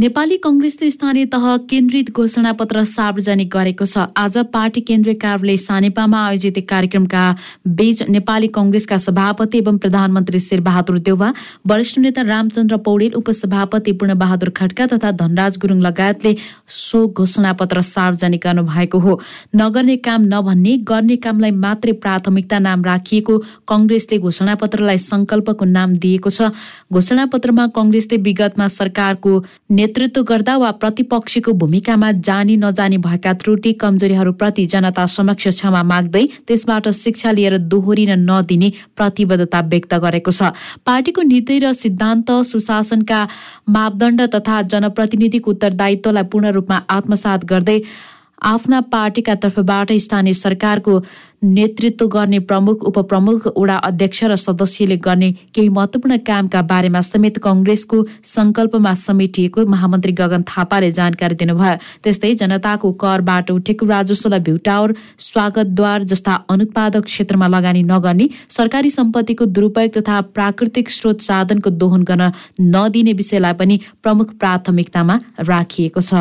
नेपाली कङ्ग्रेसले स्थानीय तह केन्द्रित घोषणापत्र सार्वजनिक गरेको छ। आज पार्टी केन्द्रीय कार्यालय सानेपामा आयोजित कार्यक्रमका बीच नेपाली कङ्ग्रेसका सभापति एवं प्रधानमन्त्री शेरबहादुर देउवा वरिष्ठ नेता रामचन्द्र पौडेल उपसभापति पूर्णबहादुर खड्का तथा धनराज गुरुङ लगायतले सो घोषणापत्र सार्वजनिक गर्नु भएको हो। नगर्ने काम नभन्ने गर्ने कामलाई मात्रै प्राथमिकता नाम राखिएको कङ्ग्रेसले घोषणापत्रलाई संकल्पको नाम दिएको छ। घोषणापत्रमा कङ्ग्रेसले विगतमा सरकारको नेतृत्व गर्दा वा प्रतिपक्षीको भूमिकामा जानी नजानी भएका त्रुटि कमजोरीहरूप्रति जनता समक्ष क्षमा माग्दै त्यसबाट शिक्षा लिएर दोहोरिन नदिने प्रतिबद्धता व्यक्त गरेको छ। पार्टीको नीति र सिद्धान्त सुशासनका मापदण्ड तथा जनप्रतिनिधिको उत्तरदायित्वलाई पूर्ण रूपमा आत्मसात गर्दै आफ्ना पार्टीका तर्फबाट स्थानीय सरकारको नेतृत्व गर्ने प्रमुख उपप्रमुख वडा अध्यक्ष र सदस्यले गर्ने केही महत्वपूर्ण कामका बारेमा समेत कङ्ग्रेसको संकल्पमा समेटिएको महामन्त्री गगन थापाले जानकारी दिनुभयो। त्यस्तै जनताको करबाट उठेको राजस्वलाई भ्युटावर स्वागतद्वार जस्ता अनुत्पादक क्षेत्रमा लगानी नगर्ने सरकारी सम्पत्तिको दुरुपयोग तथा प्राकृतिक स्रोत साधनको दोहन गर्न नदिने विषयलाई पनि प्रमुख प्राथमिकतामा राखिएको छ।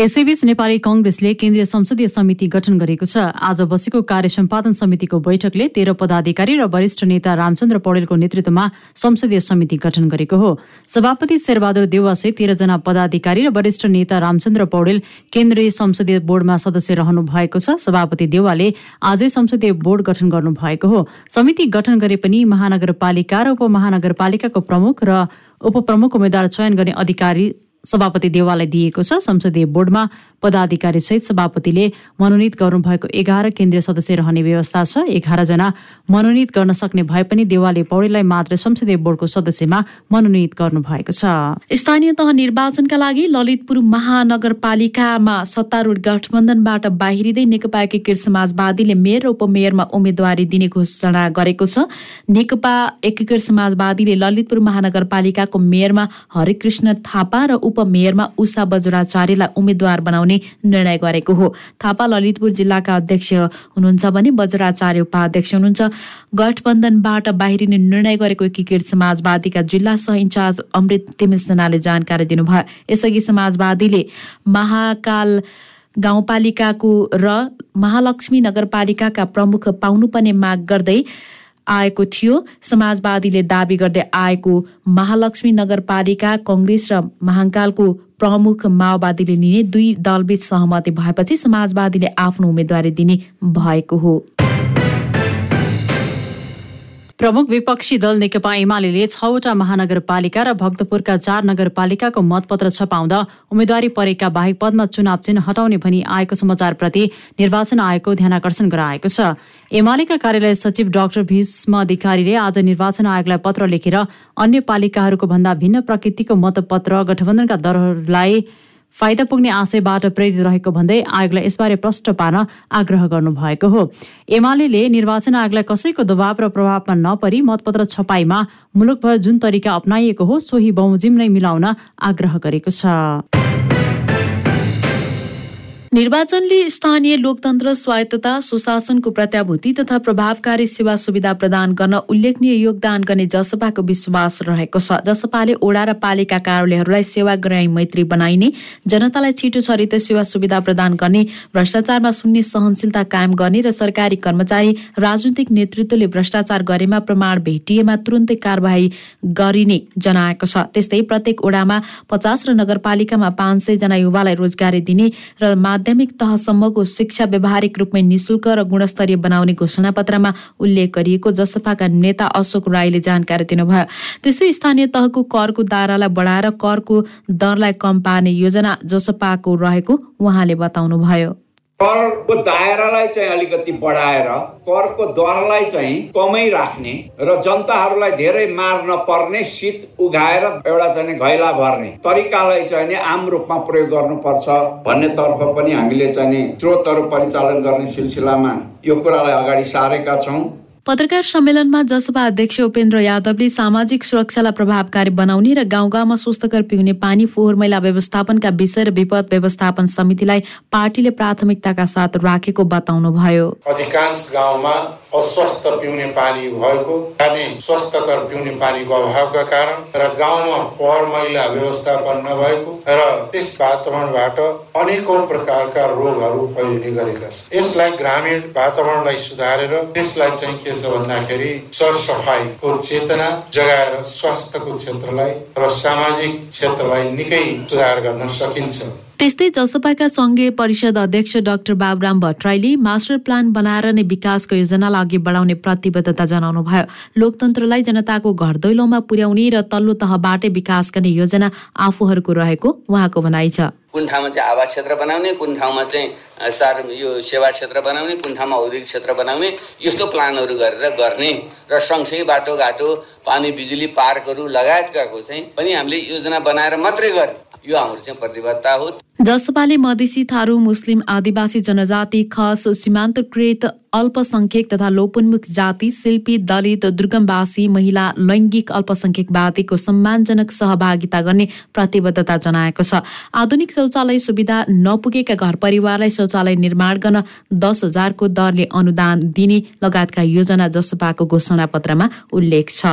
यसैबीच नेपाली कङ्ग्रेसले केन्द्रीय संसदीय समिति गठन गरेको छ। आज बसेको कार्य सम्पादन समितिको बैठकले तेह्र पदाधिकारी र वरिष्ठ नेता रामचन्द्र पौडेलको नेतृत्वमा संसदीय समिति गठन गरेको हो। सभापति शेरबहादुर देवासहित तेह्रजना पदाधिकारी र वरिष्ठ नेता रामचन्द्र पौडेल केन्द्रीय संसदीय बोर्डमा सदस्य रहनु भएको छ। सभापति देवालले आजै संसदीय बोर्ड गठन गर्नु भएको हो। समिति गठन गरे पनि महानगरपालिका र उपमहानगरपालिकाको प्रमुख र उपप्रमुख उम्मेद्वार चयन गर्ने अधिकारी सभापति देवाललाई दिएको छ संसदीय बोर्डमा पदाधिकारी सहित सभापतिले मनोनित गर्नुभएको एघार केन्द्रीय सदस्य रहने व्यवस्था छ। एघारजना मनोनित गर्न सक्ने भए पनि देवालले पौडेललाई मात्र संसदीय बोर्डको सदस्यमा मनोनित गर्नु भएको छ। स्थानीय तह निर्वाचनका लागि ललितपुर महानगरपालिकामा सत्तारूढ गठबन्धनबाट बाहिरिँदै नेकपा एकीकृत समाजवादीले मेयर र उपमेयरमा उम्मेद्वारी दिने घोषणा गरेको छ। नेकपा एकीकृत समाजवादीले ललितपुर महानगरपालिकाको मेयरमा हरिकृष्ण थापा र उपमेयरमा उषा बज्राचार्यलाई उम्मेद्वार बनाउने निर्णय गरेको हो। थापा ललितपुर जिल्लाका अध्यक्ष हुनुहुन्छ भने बज्राचार्य उपाध्यक्ष हुनुहुन्छ। गठबन्धनबाट बाहिरिने निर्णय गरेको एकीकृत समाजवादीका जिल्ला सह इन्चार्ज अमृत तिमिसनाले जानकारी दिनुभयो। यसअघि समाजवादीले महाकाल गाउँपालिकाको र महालक्ष्मी नगरपालिकाका प्रमुख पाउनुपर्ने माग गर्दै आएको थियो। समाजवादीले दावी गर्दै आएको महालक्ष्मी नगरपालिका कङ्ग्रेस र महाङ्कालको प्रमुख माओवादीले लिने दुई दलबीच सहमति भएपछि समाजवादीले आफ्नो उम्मेद्वारी दिने भएको हो। प्रमुख विपक्षी दल नेकपा एमाले छवटा महानगरपालिका र भक्तपुरका चार नगरपालिकाको मतपत्र छपाउँदा उम्मेद्वारी परेका बाहेक पदमा चुनाव चिन्ह हटाउने भनी आएको समाचारप्रति निर्वाचन आयोगको ध्यानकर्षण गराएको छ। एमालेका कार्यालय सचिव डाक्टर भीष्म अधिकारीले आज निर्वाचन आयोगलाई पत्र लेखेर अन्य पालिकाहरूको भन्दा भिन्न प्रकृतिको मतपत्र गठबन्धनका दरहरूलाई फाइदा पुग्ने आशयबाट प्रेरित रहेको भन्दै आयोगलाई यसबारे प्रष्ट पार्न आग्रह गर्नुभएको हो। एमाले निर्वाचन आयोगलाई कसैको दबाव र प्रभावमा नपरी मतपत्र छपाईमा मुलुकभर जुन तरिका अप्नाइएको हो सोही बमोजिम नै मिलाउन आग्रह गरेको छ। निर्वाचनले स्थानीय लोकतन्त्र स्वायत्तता सुशासनको प्रत्याभूति तथा प्रभावकारी सेवा सुविधा प्रदान गर्न उल्लेखनीय योगदान गर्ने जसपाको विश्वास रहेको छ। जसपाले ओडा र पालिका कार्यालयहरूलाई सेवाग्राही मैत्री बनाइने जनतालाई छिटो छरितो सेवा सुविधा प्रदान गर्ने भ्रष्टाचारमा शून्य सहनशीलता कायम गर्ने र सरकारी कर्मचारी राजनीतिक नेतृत्वले भ्रष्टाचार गरेमा प्रमाण भेटिएमा तुरन्तै कारवाही गरिने जनाएको छ। त्यस्तै प्रत्येक ओडामा पचास र नगरपालिकामा पाँच सय जना युवालाई रोजगारी दिने र माध्यमिक तहसम्मको शिक्षा व्यावहारिक रूपमै निशुल्क र गुणस्तरीय बनाउने घोषणापत्रमा उल्लेख गरिएको जसपाका नेता अशोक राईले जानकारी दिनुभयो। त्यस्तै स्थानीय तहको करको दारालाई बढाएर करको दरलाई कम पार्ने योजना जसपाको रहेको उहाँले बताउनुभयो। करको दायरालाई चाहिँ अलिकति बढाएर करको दरलाई चाहिँ कमै राख्ने र जनताहरूलाई धेरै मार नपर्ने शीत उघाएर एउटा चाहिँ घैला भर्ने तरिकालाई चाहिँ आम रूपमा प्रयोग गर्नुपर्छ भन्नेतर्फ पनि हामीले चाहिँ स्रोतहरू परिचालन गर्ने सिलसिलामा यो कुरालाई अगाडि सारेका छौँ। पत्रकार सम्मेलनमा जसपा अध्यक्ष उपेन्द्र यादवले सामाजिक सुरक्षालाई प्रभावकारी बनाउने र गाउँ गाउँमा स्वस्थकर पिउने पानी फोहोर मैला व्यवस्थापनका विषय र विपद व्यवस्थापन समितिलाई पार्टीले प्राथमिकताका साथ राखेको बताउनुभयो। अधिकांश गाउँमा अस्वस्थ पिउने पानी भएको खाने स्वस्थकर पिउने पानीको अभावका कारण र गाउँमा फोहोर मैला व्यवस्थापन नभएको र त्यस वातावरणबाट अनेकौं प्रकारका रोगहरू फैलिने गरेका छन्। यसलाई ग्रामीण वातावरणलाई सुधारेर त्यसलाई चाहिँ के छ भन्दाखेरि सरसफाइको चेतना जगाएर स्वास्थ्यको क्षेत्रलाई र सामाजिक क्षेत्रलाई निकै सुधार गर्न सकिन्छ। त्यस्तै जसपाका सङ्घीय परिषद अध्यक्ष डाक्टर बाबुराम भट्टराईले मास्टर प्लान बनाएर नै विकासको योजनालाई अघि बढाउने प्रतिबद्धता जनाउनु भयो लोकतन्त्रलाई जनताको घर दैलोमा पुर्याउने र तल्लो तहबाटै विकास गर्ने योजना आफूहरूको रहेको उहाँको भनाइ छ। कुन ठाउँमा चाहिँ आवास क्षेत्र बनाउने कुन ठाउँमा चाहिँ सार यो सेवा क्षेत्र बनाउने कुन ठाउँमा औद्योगिक क्षेत्र बनाउने यस्तो प्लानहरू गरेर गर्ने र सँगसँगै बाटोघाटो पानी बिजुली पार्कहरू लगायतकाको चाहिँ पनि हामीले योजना बनाएर मात्रै गर्ने। यो हाम्रो चाहिँ प्रतिबद्धता हो। जसपाले मधेसी थारू मुस्लिम आदिवासी जनजाति खस सीमान्तकृत अल्पसंख्यक तथा लोपोन्मुख जाति शिल्पी दलित दुर्गमवासी महिला लैङ्गिक अल्पसंख्यकवादीको सम्मानजनक सहभागिता गर्ने प्रतिबद्धता जनाएको छ। आधुनिक शौचालय सुविधा नपुगेका घर परिवारलाई शौचालय निर्माण गर्न दस हजारको दरले अनुदान दिने लगायतका योजना जसपाको घोषणा पत्रमा उल्लेख छ।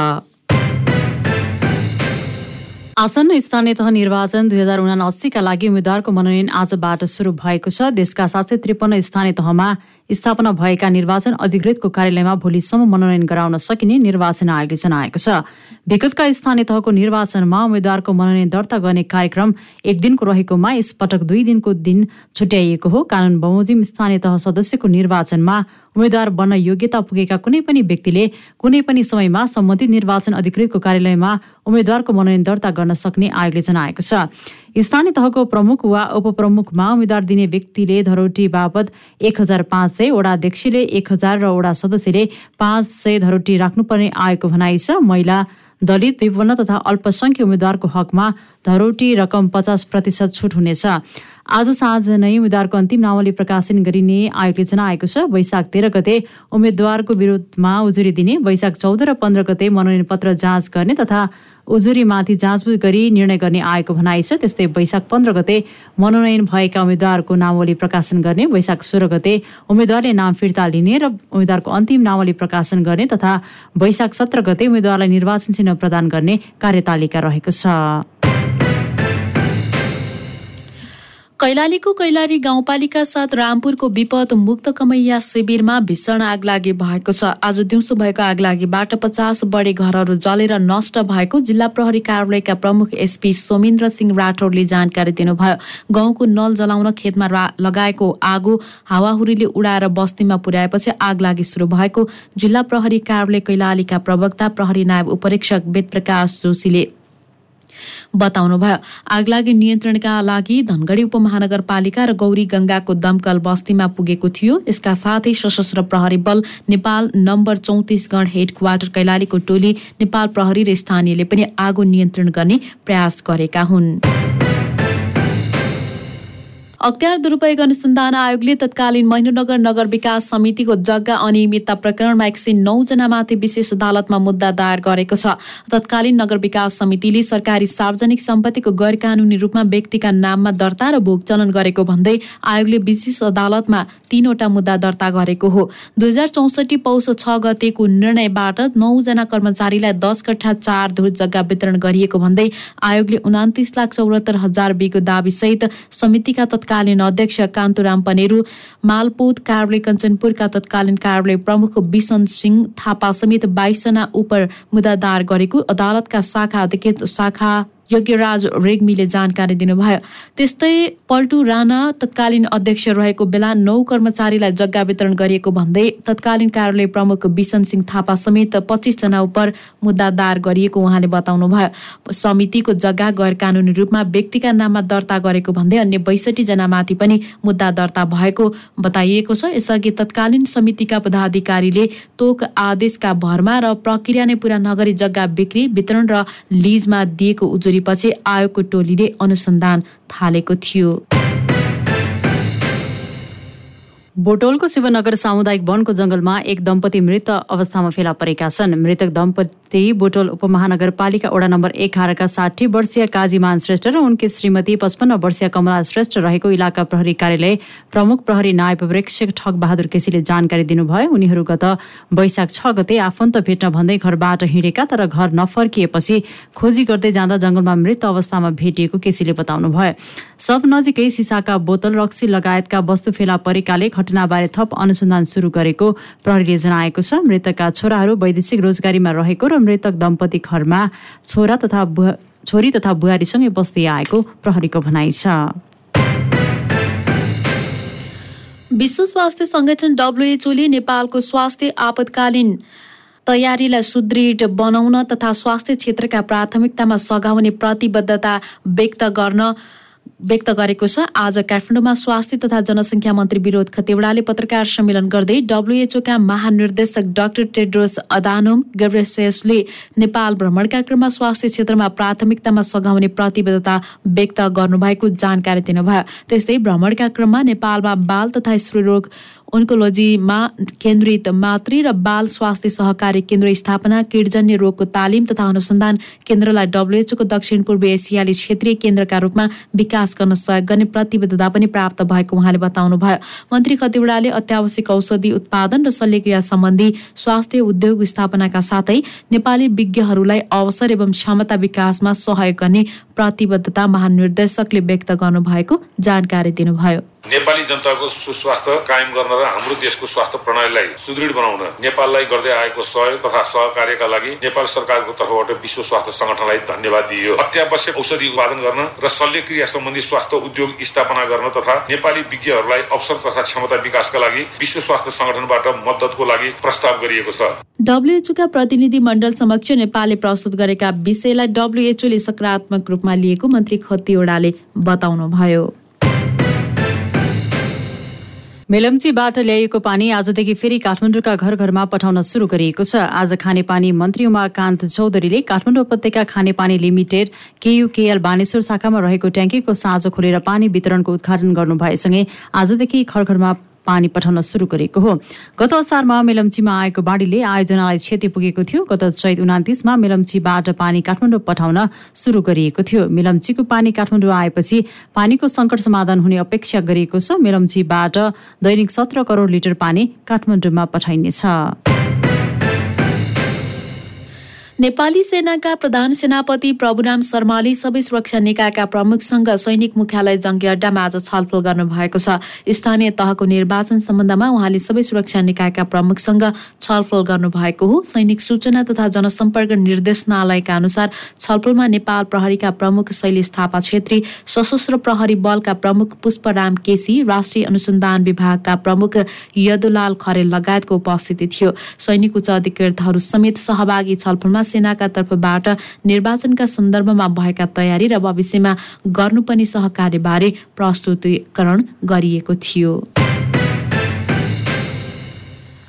आसन्न स्थानीय तह निर्वाचन दुई हजार उनासीका लागि उम्मेद्वारको मनोनयन आजबाट सुरु भएको छ। देशका सात सय त्रिपन्न स्थानीय तहमा स्थापना भएका निर्वाचन अधिकृतको कार्यालयमा भोलिसम्म मनोनयन गराउन सकिने निर्वाचन आयोगले जनाएको छ। विगतका स्थानीय तहको निर्वाचनमा उम्मेद्वारको मनोनयन दर्ता गर्ने कार्यक्रम एक दिनको रहेकोमा यसपटक दुई दिनको दिन छुट्याइएको हो। कानून बमोजिम स्थानीय तह सदस्यको निर्वाचनमा उम्मेद्वार बन्न योग्यता पुगेका कुनै पनि व्यक्तिले कुनै पनि समयमा सम्बन्धित निर्वाचन अधिकृतको कार्यालयमा उम्मेद्वारको मनोनयन दर्ता गर्न सक्ने आयोगले जनाएको छ। स्थानीय तहको प्रमुख वा उपप्रमुखमा उम्मेद्वार दिने व्यक्तिले धरोटी बापत एक हजार पाँच सय वडाध्यक्षले एक हजार र वडा सदस्यले पाँच सय धरोटी राख्नुपर्ने आयोगको भनाइ छ। महिला दलित विपन्न तथा अल्पसङ्ख्य उम्मेद्वारको हकमा धरोटी रकम पचास प्रतिशत छुट हुनेछ। आज साँझ नै उम्मेद्वारको अन्तिम नावली प्रकाशन गरिने आयोगले जनाएको छ। वैशाख तेह्र गते उम्मेद्वारको विरोधमा उजुरी दिने वैशाख चौध र पन्ध्र गते मनोनयन पत्र जाँच गर्ने तथा उजुरीमाथि जाँचबुझ गरी निर्णय गर्ने आएको भनाइ छ। त्यस्तै वैशाख पन्ध्र गते मनोनयन भएका उम्मेद्वारको नावली प्रकाशन गर्ने वैशाख सोह्र गते उम्मेद्वारले नाम फिर्ता लिने र उम्मेद्वारको अन्तिम नावली प्रकाशन गर्ने तथा वैशाख सत्र गते उम्मेद्वारलाई निर्वाचन चिन्ह प्रदान गर्ने कार्यतालिका रहेको छ। कैलालीको कैलाली गाउँपालिका साथ रामपुरको विपद मुक्त कमैया शिविरमा भीषण आगलागी भएको छ। आज दिउँसो भएको आगलागीबाट पचास बढी घरहरू जलेर नष्ट भएको जिल्ला प्रहरी कार्यालयका प्रमुख एसपी सोमेन्द्र सिंह राठौरले जानकारी दिनुभयो। गाउँको नल जलाउन खेतमा लगाएको आगो हावाहुरीले उडाएर बस्तीमा पुर्याएपछि आगलागी सुरु भएको। जिल्ला प्रहरी कार्यालय कैलालीका प्रवक्ता प्रहरी नायब उपरीक्षक वेदप्रकाश जोशीले बताउनुभयो आगलागी नियन्त्रणका लागि धनगढी उपमहानगरपालिका र गौरी गंगाको दमकल बस्तीमा पुगेको थियो। यसका साथै सशस्त्र प्रहरी बल नेपाल नम्बर चौतिस गण हेड क्वार्टर कैलालीको टोली नेपाल प्रहरी र स्थानीयले पनि आगो नियन्त्रण गर्ने प्रयास गरेका हुन्। अख्तियार दुरुपयोग अनुसन्धान आयोगले तत्कालीन महेन्द्रनगर नगर विकास समितिको जग्गा अनियमितता प्रकरणमा एक सय नौजनामाथि विशेष अदालतमा मुद्दा दायर गरेको छ। तत्कालीन नगर विकास समितिले सरकारी सार्वजनिक सम्पत्तिको गैर कानुनी रूपमा व्यक्तिका नाममा दर्ता र भोगचलन गरेको भन्दै आयोगले विशेष अदालतमा तीनवटा मुद्दा दर्ता गरेको हो। दुई हजार चौसठी पौष छ गतेको निर्णयबाट नौजना कर्मचारीलाई दस कट्ठा चार धुर जग्गा वितरण गरिएको भन्दै आयोगले उनातिस लाख चौरात्तर हजार बिको दावीसहित समितिका तत्कालीन अध्यक्ष कान्तुराम पनेरू मालपोत कार्यालय कञ्चनपुरका तत्कालीन कार्यालय प्रमुख बिसन सिंह थापा समेत बाइसजना उप मुद्दा दायर गरेको अदालतका शाखा अधिकृत शाखा यज्ञराज रेग्मीले जानकारी दिनुभयो। त्यस्तै पल्टु राणा तत्कालीन अध्यक्ष रहेको बेला नौ कर्मचारीलाई जग्गा वितरण गरिएको भन्दै तत्कालीन कार्यालय प्रमुख बिसन सिंह थापा समेत पच्चिसजना उप मुद्दा दायर गरिएको उहाँले बताउनुभयो। समितिको जग्गा गैर कानुनी रूपमा व्यक्तिका नाममा दर्ता गरेको भन्दै अन्य बैसठी जनामाथि पनि मुद्दा दर्ता भएको बताइएको छ। यसअघि तत्कालीन समितिका पदाधिकारीले तोक आदेशका भरमा र प्रक्रिया नै पूरा नगरी जग्गा बिक्री वितरण र लिजमा दिएको उजुरी पछि आयोगको टोलीले अनुसन्धान थालेको थियो। बोटोलको शिवनगर सामुदायिक वनको जंगलमा एक दम्पति मृत अवस्थामा फेला परेका छन्। मृतक दम्पति बोटोल उपमहानगरपालिका वडा नम्बर एघारका साठी वर्षीय काजीमान श्रेष्ठ र उनकी श्रीमती पचपन्न वर्षीय कमला श्रेष्ठ रहेको इलाका प्रहरी कार्यालय प्रमुख प्रहरी नायब प्रेक्षक ठग बहादुर केसीले जानकारी दिनुभयो। उनीहरू गत वैशाख छ गते आफन्त भेट्न भन्दै घरबाट हिँडेका तर घर नफर्किएपछि खोजी गर्दै जाँदा जंगलमा मृत अवस्थामा भेटिएको केसीले बताउनुभयो। सब नजिकै सिसाका बोतल रक्सी लगायतका वस्तु फेला परेकाले घटनाबारे थप अनुसन्धान सुरु गरेको प्रहरीले जनाएको छ मृतकका छोराहरू वैदेशिक रोजगारीमा रहेको र मृतक दम्पति घरमा छोरा तथा छोरी तथा बुहारीसँगै बस्दै आएको प्रहरीको भनाइ छ। विश्व स्वास्थ्य संगठन डब्लुएचओले नेपालको स्वास्थ्य आपतकालीन तयारीलाई सुदृढ बनाउन तथा स्वास्थ्य क्षेत्रका प्राथमिकतामा सघाउने प्रतिबद्धता व्यक्त गर्न व्यक्त गरेको छ। आज काठमाडौँमा स्वास्थ्य तथा जनसङ्ख्या मन्त्री विरोध खतेवडाले पत्रकार सम्मेलन गर्दै डब्लुएचओका महानिर्देशक डाक्टर टेड्रोस अदानोम गेब्रेसेसले नेपाल भ्रमणका क्रममा स्वास्थ्य क्षेत्रमा प्राथमिकतामा सघाउने प्रतिबद्धता व्यक्त गर्नुभएको जानकारी दिनुभयो। त्यस्तै भ्रमणका क्रममा नेपालमा बाल तथा स्त्रीरोग ओन्कोलोजीमा केन्द्रित मातृ र बाल स्वास्थ्य सहकारी केन्द्र स्थापना किडजन्य रोगको तालिम तथा अनुसन्धान केन्द्रलाई डब्लुएचओको दक्षिण पूर्व एसियाली क्षेत्रीय केन्द्रका रूपमा विकास गर्न सहयोग गर्ने प्रतिबद्धता पनि प्राप्त भएको उहाँले बताउनुभयो। मन्त्री खतिवड़ाले अत्यावश्यक औषधि उत्पादन र शल्यक्रिया सम्बन्धी स्वास्थ्य उद्योग स्थापनाका साथै नेपाली विज्ञहरूलाई अवसर एवं क्षमता विकासमा सहयोग गर्ने प्रतिबद्धता महानिर्देशकले व्यक्त गर्नुभएको जानकारी दिनुभयो। नेपाली जनताको सुस्वास्थ्य कायम गर्न र हाम्रो देशको स्वास्थ्य प्रणालीलाई सुदृढ बनाउन नेपाललाई गर्दै आएको सहयोग तथा सहकार्यका लागि नेपाल सरकारको तर्फबाट विश्व स्वास्थ्य संगठनलाई धन्यवाद दिइयो। अत्यावश्यक औषधि उत्पादन गर्न र शल्यक्रिया सम्बन्धी स्वास्थ्य उद्योग स्थापना गर्न तथा नेपाली विज्ञहरूलाई अवसर तथा क्षमता विकासका लागि विश्व स्वास्थ्य संगठनबाट मद्दतको लागि प्रस्ताव गरिएको छ। डब्लुएचओका प्रतिनिधि मण्डल समक्ष नेपालले प्रस्तुत गरेका विषयलाई डब्लुएचओले सकारात्मक रूपमा लिएको मन्त्री खतिवड़ाले बताउनुभयो। मेलम्चीबाट ल्याइएको पानी आजदेखि फेरि काठमाडौँका घर घरमा पठाउन सुरु गरिएको छ। आज खानेपानी मन्त्री उमाकान्त चौधरीले काठमाडौँ उपत्यका खानेपानी लिमिटेड केयुकेएल बानेश्वर शाखामा रहेको ट्याङ्कीको साँझो खोलेर पानी वितरणको उद्घाटन गर्नु भएसँगै आजदेखि घर घरमा पानी पठाउन सुरु गरेको हो। गत असारमा मेलम्चीमा आएको बाढीले आयोजनालाई क्षति पुगेको थियो। गत चैत उनातिसमा मेलम्चीबाट पानी काठमाडौँ पठाउन सुरु गरिएको थियो। मेलम्चीको पानी काठमाडौँ आएपछि पानीको सङ्कट समाधान हुने अपेक्षा गरिएको छ। मेलम्चीबाट दैनिक सत्र करोड लिटर पानी काठमाडौँमा पठाइनेछ। नेपाली सेनाका प्रधान सेनापति प्रभुराम शर्माले सबै सुरक्षा निकायका प्रमुखसँग सैनिक मुख्यालय जङ्गी अड्डामा आज छलफल गर्नु भएको छ। स्थानीय तहको निर्वाचन सम्बन्धमा उहाँले सबै सुरक्षा निकायका प्रमुखसँग छलफल गर्नु भएको हो। सैनिक सूचना तथा जनसम्पर्क निर्देशनालयका अनुसार छलफलमा नेपाल प्रहरीका प्रमुख शैलेश थापा छेत्री सशस्त्र प्रहरी बलका प्रमुख पुष्पराम केसी राष्ट्रिय अनुसन्धान विभागका प्रमुख यदुलाल खरेल लगायतको उपस्थिति थियो। सैनिक उच्च अधिकृतहरू समेत सहभागी छलफलमा सेनाका तर्फबाट निर्वाचनका सन्दर्भमा भएका तयारी र भविष्यमा गर्नुपर्ने सहकार्यबारे प्रस्तुतिकरण गरिएको थियो।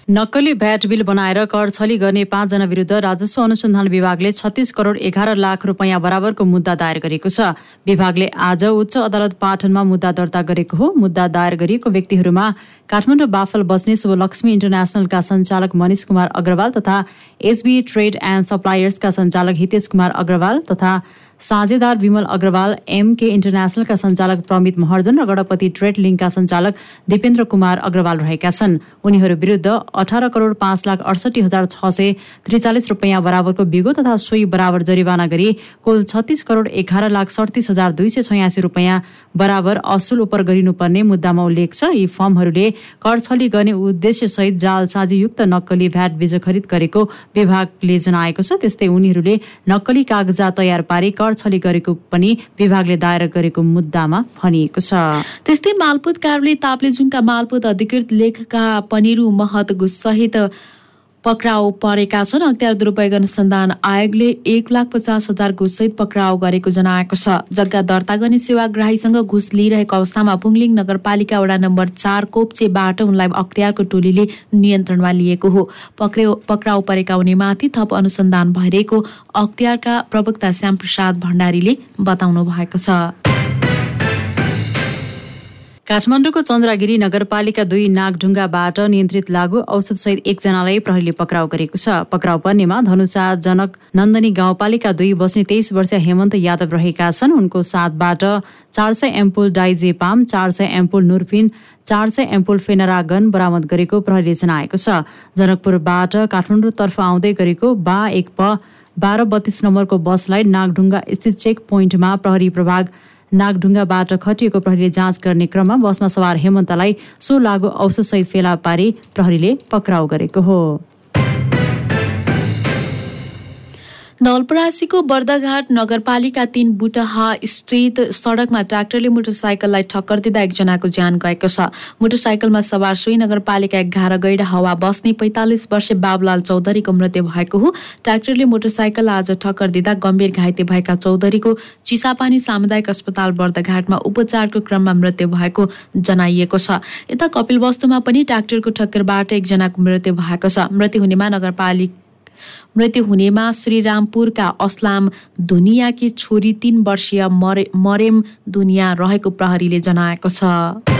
नक्कली भ्याट बिल बनाएर कर छली गर्ने पाँचजना विरुद्ध राजस्व अनुसन्धान विभागले छत्तिस करोड एघार लाख रुपियाँ बराबरको मुद्दा दायर गरेको छ। विभागले आज उच्च अदालत पाटनमा मुद्दा दर्ता गरेको हो। मुद्दा दायर गरिएको व्यक्तिहरूमा काठमाडौँ बाफल बस्ने शुभलक्ष्मी इन्टरनेसनलका सञ्चालक मनिष कुमार अग्रवाल तथा एसबी ट्रेड एन्ड सप्लायर्सका सञ्चालक हितेश कुमार अग्रवाल तथा साझेदार विमल अग्रवाल एमके इन्टरनेसनलका सञ्चालक प्रमित महर्जन र गणपति ट्रेड लिङ्कका सञ्चालक दिपेन्द्र कुमार अग्रवाल रहेका छन्। उनीहरू विरुद्ध अठार करोड पाँच लाख अडसठी हजार छ सय त्रिचालिस रुपियाँ बराबरको बिगो तथा सोही बराबर जरिवाना गरी कुल छत्तिस करोड एघार लाख सडतिस हजार दुई सय छयासी रुपियाँ बराबर असुल उपर गरिनुपर्ने मुद्दामा उल्लेख छ। यी फर्महरूले कर छली गर्ने उद्देश्यसहित जाल साझीयुक्त नक्कली भ्याट बीज खरिद गरेको विभागले जनाएको छ। त्यस्तै उनीहरूले नक्कली कागजात तयार पारी कर छली गरेको पनि विभागले दायर गरेको मुद्दामा भनिएको छ। त्यस्तै मालपुत कार्यालय ताप्लेजुङका मालपुत अधिकृत लेखका पनिरु महत सहित पक्राउ परेका छन्। अख्तियार दुरुपयोग अनुसन्धान आयोगले एक लाख पचास हजार घुससहित पक्राउ गरेको जनाएको छ। जग्गा दर्ता गर्ने सेवाग्राहीसँग घुस लिइरहेको अवस्थामा पुङलिङ नगरपालिका वडा नम्बर चार कोप्चेबाट उनलाई अख्तियारको टोलीले नियन्त्रणमा लिएको हो। पक्राउ पक्राउ परेका उनीमाथि थप अनुसन्धान भइरहेको अख्तियारका प्रवक्ता श्यामप्रसाद भण्डारीले बताउनु भएको छ। काठमाडौँको चन्द्रागिरी नगरपालिका दुई नागढुङ्गाबाट नियन्त्रित लागु औषधसहित एकजनालाई प्रहरीले पक्राउ गरेको छ। पक्राउ पर्नेमा धनुषा जनक नन्दनी गाउँपालिका दुई बस्ने तेइस वर्षीय हेमन्त यादव रहेका छन्। उनको साथबाट चार सय एम्पुल डाइजेपाम चार सय एम्पुल नुरफिन चार सय एम्पुल फेनरागन बरामद गरेको प्रहरीले जनाएको छ। जनकपुरबाट काठमाडौँतर्फ आउँदै गरेको बा एक प बाह्र बत्तीस नम्बरको बसलाई नागढुङ्गा स्थित चेक पोइन्टमा प्रहरी प्रभाग नागढुङ्गाबाट खटिएको प्रहरीले जाँच गर्ने क्रममा बसमा सवार हेमन्तलाई सो लागु औषधसहित फेला पारी प्रहरीले पक्राउ गरेको हो। नवलपरासीको बर्दाघाट नगरपालिका तीन बुटहा स्थित सडकमा ट्र्याक्टरले मोटरसाइकललाई ठक्कर दिँदा एकजनाको ज्यान गएको छ। मोटरसाइकलमा सवार सोही नगरपालिका एघार गैडा हावा बस्ने पैँतालिस वर्षीय बाबुलाल चौधरीको मृत्यु भएको हो। ट्र्याक्टरले मोटरसाइकल आज ठक्कर दिँदा गम्भीर घाइते भएका चौधरीको चिसापानी सामुदायिक अस्पताल बर्दाघाटमा उपचारको क्रममा मृत्यु भएको जनाइएको छ। यता कपिलवस्तुमा पनि ट्र्याक्टरको ठक्करबाट एकजनाको मृत्यु भएको छ। मृत्यु हुनेमा नगरपालिका मृत्यु हुनेमा श्रीरामपुरका अस्लाम धुनियाकी छोरी तीन वर्षीय मरे मरेम दुनिया रहेको प्रहरीले जनाएको छ।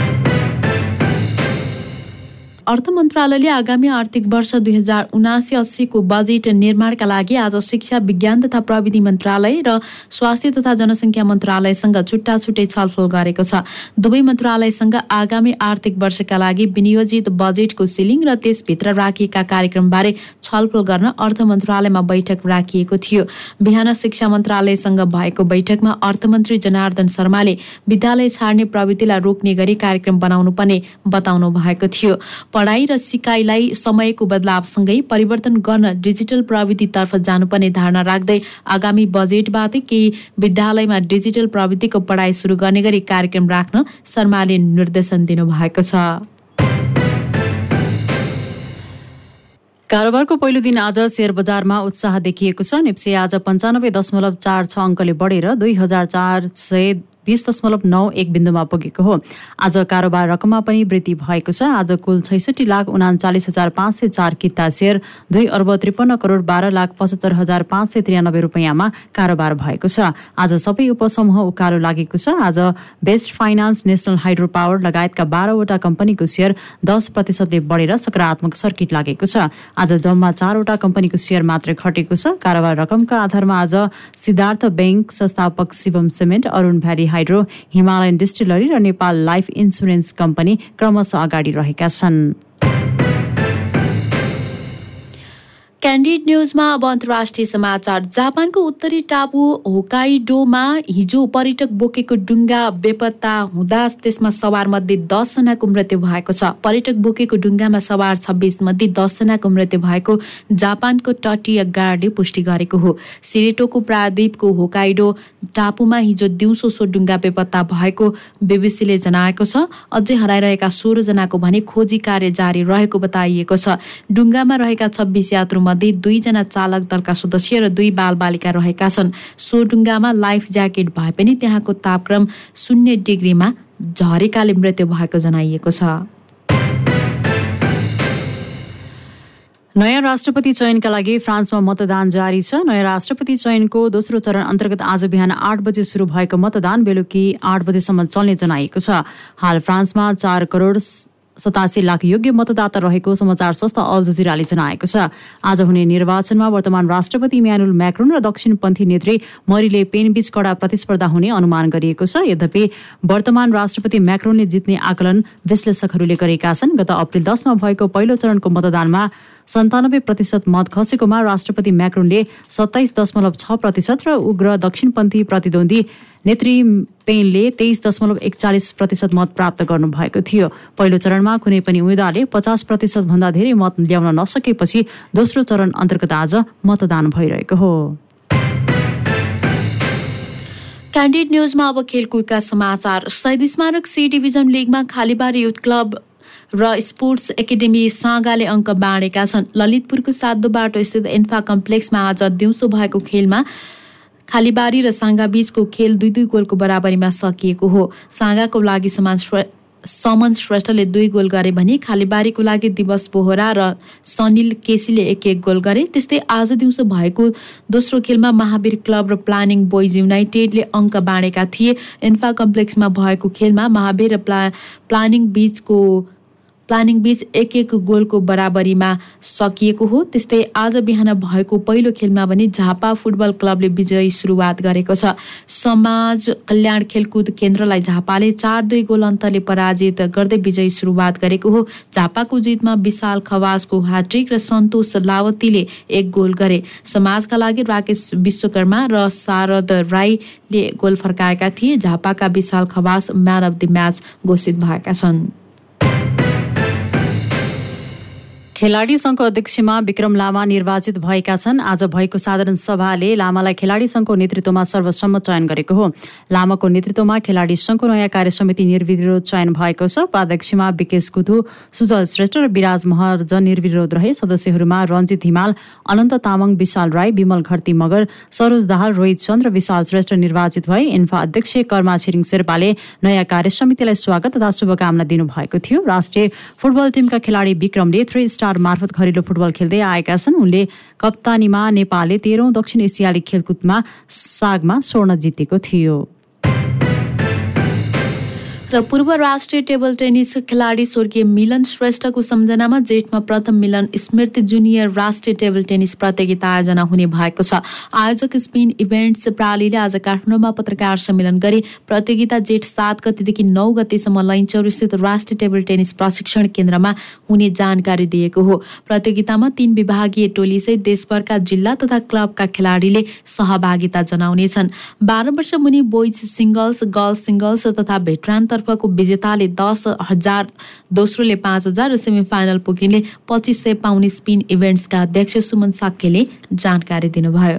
अर्थ मन्त्रालयले आगामी आर्थिक वर्ष दुई हजार उनासी अस्सीको बजेट निर्माणका लागि आज शिक्षा विज्ञान तथा प्रविधि मन्त्रालय र स्वास्थ्य तथा जनसङ्ख्या मन्त्रालयसँग छुट्टा छुट्टै छलफल गरेको छ। दुवै मन्त्रालयसँग आगामी आर्थिक वर्षका लागि विनियोजित बजेटको सिलिङ र त्यसभित्र राखिएका कार्यक्रमबारे छलफल गर्न अर्थ मन्त्रालयमा बैठक राखिएको थियो। बिहान शिक्षा मन्त्रालयसँग भएको बैठकमा अर्थमन्त्री जनार्दन शर्माले विद्यालय छाड्ने प्रवृत्तिलाई रोक्ने गरी कार्यक्रम बनाउनु पर्ने बताउनु भएको थियो। पढाइ र सिकाइलाई समयको बदलावसँगै परिवर्तन गर्न डिजिटल प्रविधितर्फ जानुपर्ने धारणा राख्दै आगामी बजेटबाट केही विद्यालयमा डिजिटल प्रविधिको पढाइ सुरु गर्ने गरी कार्यक्रम राख्न शर्माले निर्देशन दिनुभएको छ। कारोबारको पहिलो दिन आज शेयर बजारमा उत्साह देखिएको छ। नेप्से आज पन्चानब्बे दशमलव चार छ अङ्कले बढेर दुई हजार चार सय बिस दशमलव नौ एक बिन्दुमा पुगेको हो। आज कारोबार रकममा पनि वृद्धि भएको छ। आज कुल छैसठी लाख उनाचालिस हजार पाँच सय चार किता सेयर दुई अर्ब त्रिपन्न करोड बाह्र लाख पचहत्तर हजार पाँच सय त्रियानब्बे रुपियाँमा कारोबार भएको छ। आज सबै उपसमूह उकालो लागेको छ। आज best finance national hydro power लगायतका बाह्रवटा कम्पनीको सेयर दस प्रतिशतले बढेर सकारात्मक सर्किट लागेको छ। आज जम्मा चारवटा कम्पनीको सेयर मात्रै घटेको छ। कारोबार रकमका आधारमा आज सिद्धार्थ ब्याङ्क संस्थापक Shivam cement Arun valley hydro Himalayan distillery र नेपाल लाइफ इन्सुरेन्स कम्पनी क्रमशः अगाडि रहेका छन्। क्यान्डिड न्युजमा अब अन्तर्राष्ट्रिय समाचार। जापानको उत्तरी टापु होकाइडोमा हिजो पर्यटक बोकेको डुङ्गा बेपत्ता हुँदा त्यसमा सवार मध्ये दसजनाको मृत्यु भएको छ। पर्यटक बोकेको डुङ्गामा सवार छब्बिस मध्ये दसजनाको मृत्यु भएको जापानको तटीय गार्डले पुष्टि गरेको हो। सिरेटोको प्रायद्वीपको होकाइडो टापुमा हिजो दिउँसो सो डुङ्गा बेपत्ता भएको बिबिसीले जनाएको छ। अझै हराइरहेका सोह्रजनाको भने खोजी कार्य जारी रहेको बताइएको छ। डुङ्गामा रहेका छब्बिस यात्रु मध्ये दुईजना चालक दलका सदस्य र दुई बालबालिका रहेका छन्। सो डुङ्गामा लाइफ ज्याकेट भए पनि त्यहाँको तापक्रम शून्य डिग्रीमा झरेकाले मृत्यु भएको जनाइएको छ। नयाँ राष्ट्रपति चयनका लागि फ्रान्समा मतदान जारी छ। नयाँ राष्ट्रपति चयनको दोस्रो चरण अन्तर्गत आज बिहान आठ बजे सुरु भएको मतदान बेलुकी आठ बजेसम्म चल्ने जनाइएको छ। हाल फ्रान्समा चार करोड सतासी लाख योग्य मतदाता रहेको समाचार संस्था अल जजिराले जनाएको छ। आज हुने निर्वाचनमा वर्तमान राष्ट्रपति इम्यानुल म्याक्रोन र दक्षिणपन्थी नेत्री मरिले पेनबीच कडा प्रतिस्पर्धा हुने अनुमान गरिएको छ। यद्यपि वर्तमान राष्ट्रपति म्याक्रोनले जित्ने आकलन विश्लेषकहरूले गरेका छन्। गत अप्रेल दसमा भएको पहिलो चरणको मतदानमा सन्तानब्बे प्रतिशत मत खसेकोमा राष्ट्रपति म्याक्रोनले सत्ताइस दशमलव छ प्रतिशत र उग्र दक्षिणपन्थी प्रतिद्वन्दी नेत्री पेनले तेइस दशमलव एकचालिस प्रतिशत मत प्राप्त गर्नुभएको थियो। पहिलो चरणमा कुनै पनि उम्मेद्वारले पचास प्रतिशत भन्दा धेरै मत ल्याउन नसकेपछि दोस्रो चरण अन्तर्गत आज मतदान भइरहेको हो। क्यान्डिड न्युजमा अब खेलकुदका समाचार। शहीद स्मारक सी डिभिजन लिगमा खालीबारी युथ क्लब र स्पोर्ट्स एकाडेमी सागाले अङ्क बाँडेका छन्। ललितपुरको सातो बाटो स्थित एन्फा कम्प्लेक्समा आज दिउँसो भएको खेलमा खालीबारी र साङ्गा बीचको खेल दुई दुई गोलको बराबरीमा सकिएको हो। सागाको लागि समान समन श्रेष्ठले दुई गोल गरे भने खालीबारीको लागि दिवस बोहरा र सनिल केसीले एक एक गोल गरे। त्यस्तै आज दिउँसो भएको दोस्रो खेलमा महावीर क्लब र प्लानिङ बोइज युनाइटेडले अङ्क बाँडेका थिए। इन्फा कम्प्लेक्समा भएको खेलमा महावीर र प्ला प्लानिङ बीचको प्लानिङ बीच एक एक गोलको बराबरीमा सकिएको हो। त्यस्तै आज बिहान भएको पहिलो खेलमा भने झापा फुटबल क्लबले विजयी सुरुवात गरेको छ। समाज कल्याण खेलकुद केन्द्रलाई झापाले चार दुई गोल अन्तरले पराजित गर्दै विजयी सुरुवात गरेको हो। झापाको जितमा विशाल खवासको ह्याट्रिक र सन्तोष लावतीले एक गोल गरे। समाजका लागि राकेश विश्वकर्मा र शारद राईले गोल फर्काएका थिए। झापाका Bishal Khawas man of the match घोषित भएका छन्। खेलाडी सङ्घको अध्यक्षमा विक्रम लामा निर्वाचित भएका छन्। आज भएको साधारण सभाले लामालाई खेलाडी सङ्घको नेतृत्वमा सर्वसम्मत चयन गरेको हो। लामाको नेतृत्वमा खेलाडी सङ्घको नयाँ कार्य समिति निर्विरोध चयन भएको छ। उपाध्यक्षमा विकेश कुथु सुजल श्रेष्ठ र विराज महर्जन निर्विरोध रहे। सदस्यहरूमा रञ्जित हिमाल अनन्त तामाङ विशाल राई विमल घरती मगर सरोज दाहाल रोहित चन्द र विशाल श्रेष्ठ निर्वाचित भए। इन्फा अध्यक्ष कर्मा छिरिङ शेर्पाले नयाँ कार्य समितिलाई स्वागत तथा शुभकामना दिनुभएको थियो। राष्ट्रिय फुटबल टिमका खेलाडी विक्रमले थ्री स्टार मार्फत घरेलु फुटबल खेल्दै आएका छन्। उनले कप्तानीमा नेपालले तेह्रौं दक्षिण एसियाली खेलकुदमा सागमा स्वर्ण जितेको थियो। र पूर्व राष्ट्रिय टेबल टेनिस खेलाडी स्वर्गीय मिलन श्रेष्ठको सम्झनामा जेठमा प्रथम मिलन स्मृति जुनियर राष्ट्रिय टेबल टेनिस प्रतियोगिता आयोजना हुने भएको छ। आयोजक स्पेन इभेन्ट्स प्रालीले आज काठमाडौँमा पत्रकार सम्मेलन गरी प्रतियोगिता जेठ सात गतिदेखि नौ गतिसम्म लैनचौर स्थित राष्ट्रिय टेबल टेनिस प्रशिक्षण केन्द्रमा हुने जानकारी दिएको हो। प्रतियोगितामा तीन विभागीय टोलीसहित देशभरका जिल्ला तथा क्लबका खेलाडीले सहभागिता जनाउनेछन्। बाह्र वर्ष मुनि बोइज सिङ्गल्स गर्ल्स सिङ्गल्स तथा भेटरान तर्फको विजेताले दस हजार दोस्रोले पाँच हजार र सेमी फाइनल पुग्नेले पच्चिस सय पाउने स्पिन इभेन्ट्सका अध्यक्ष सुमन साक्यले जानकारी दिनुभयो।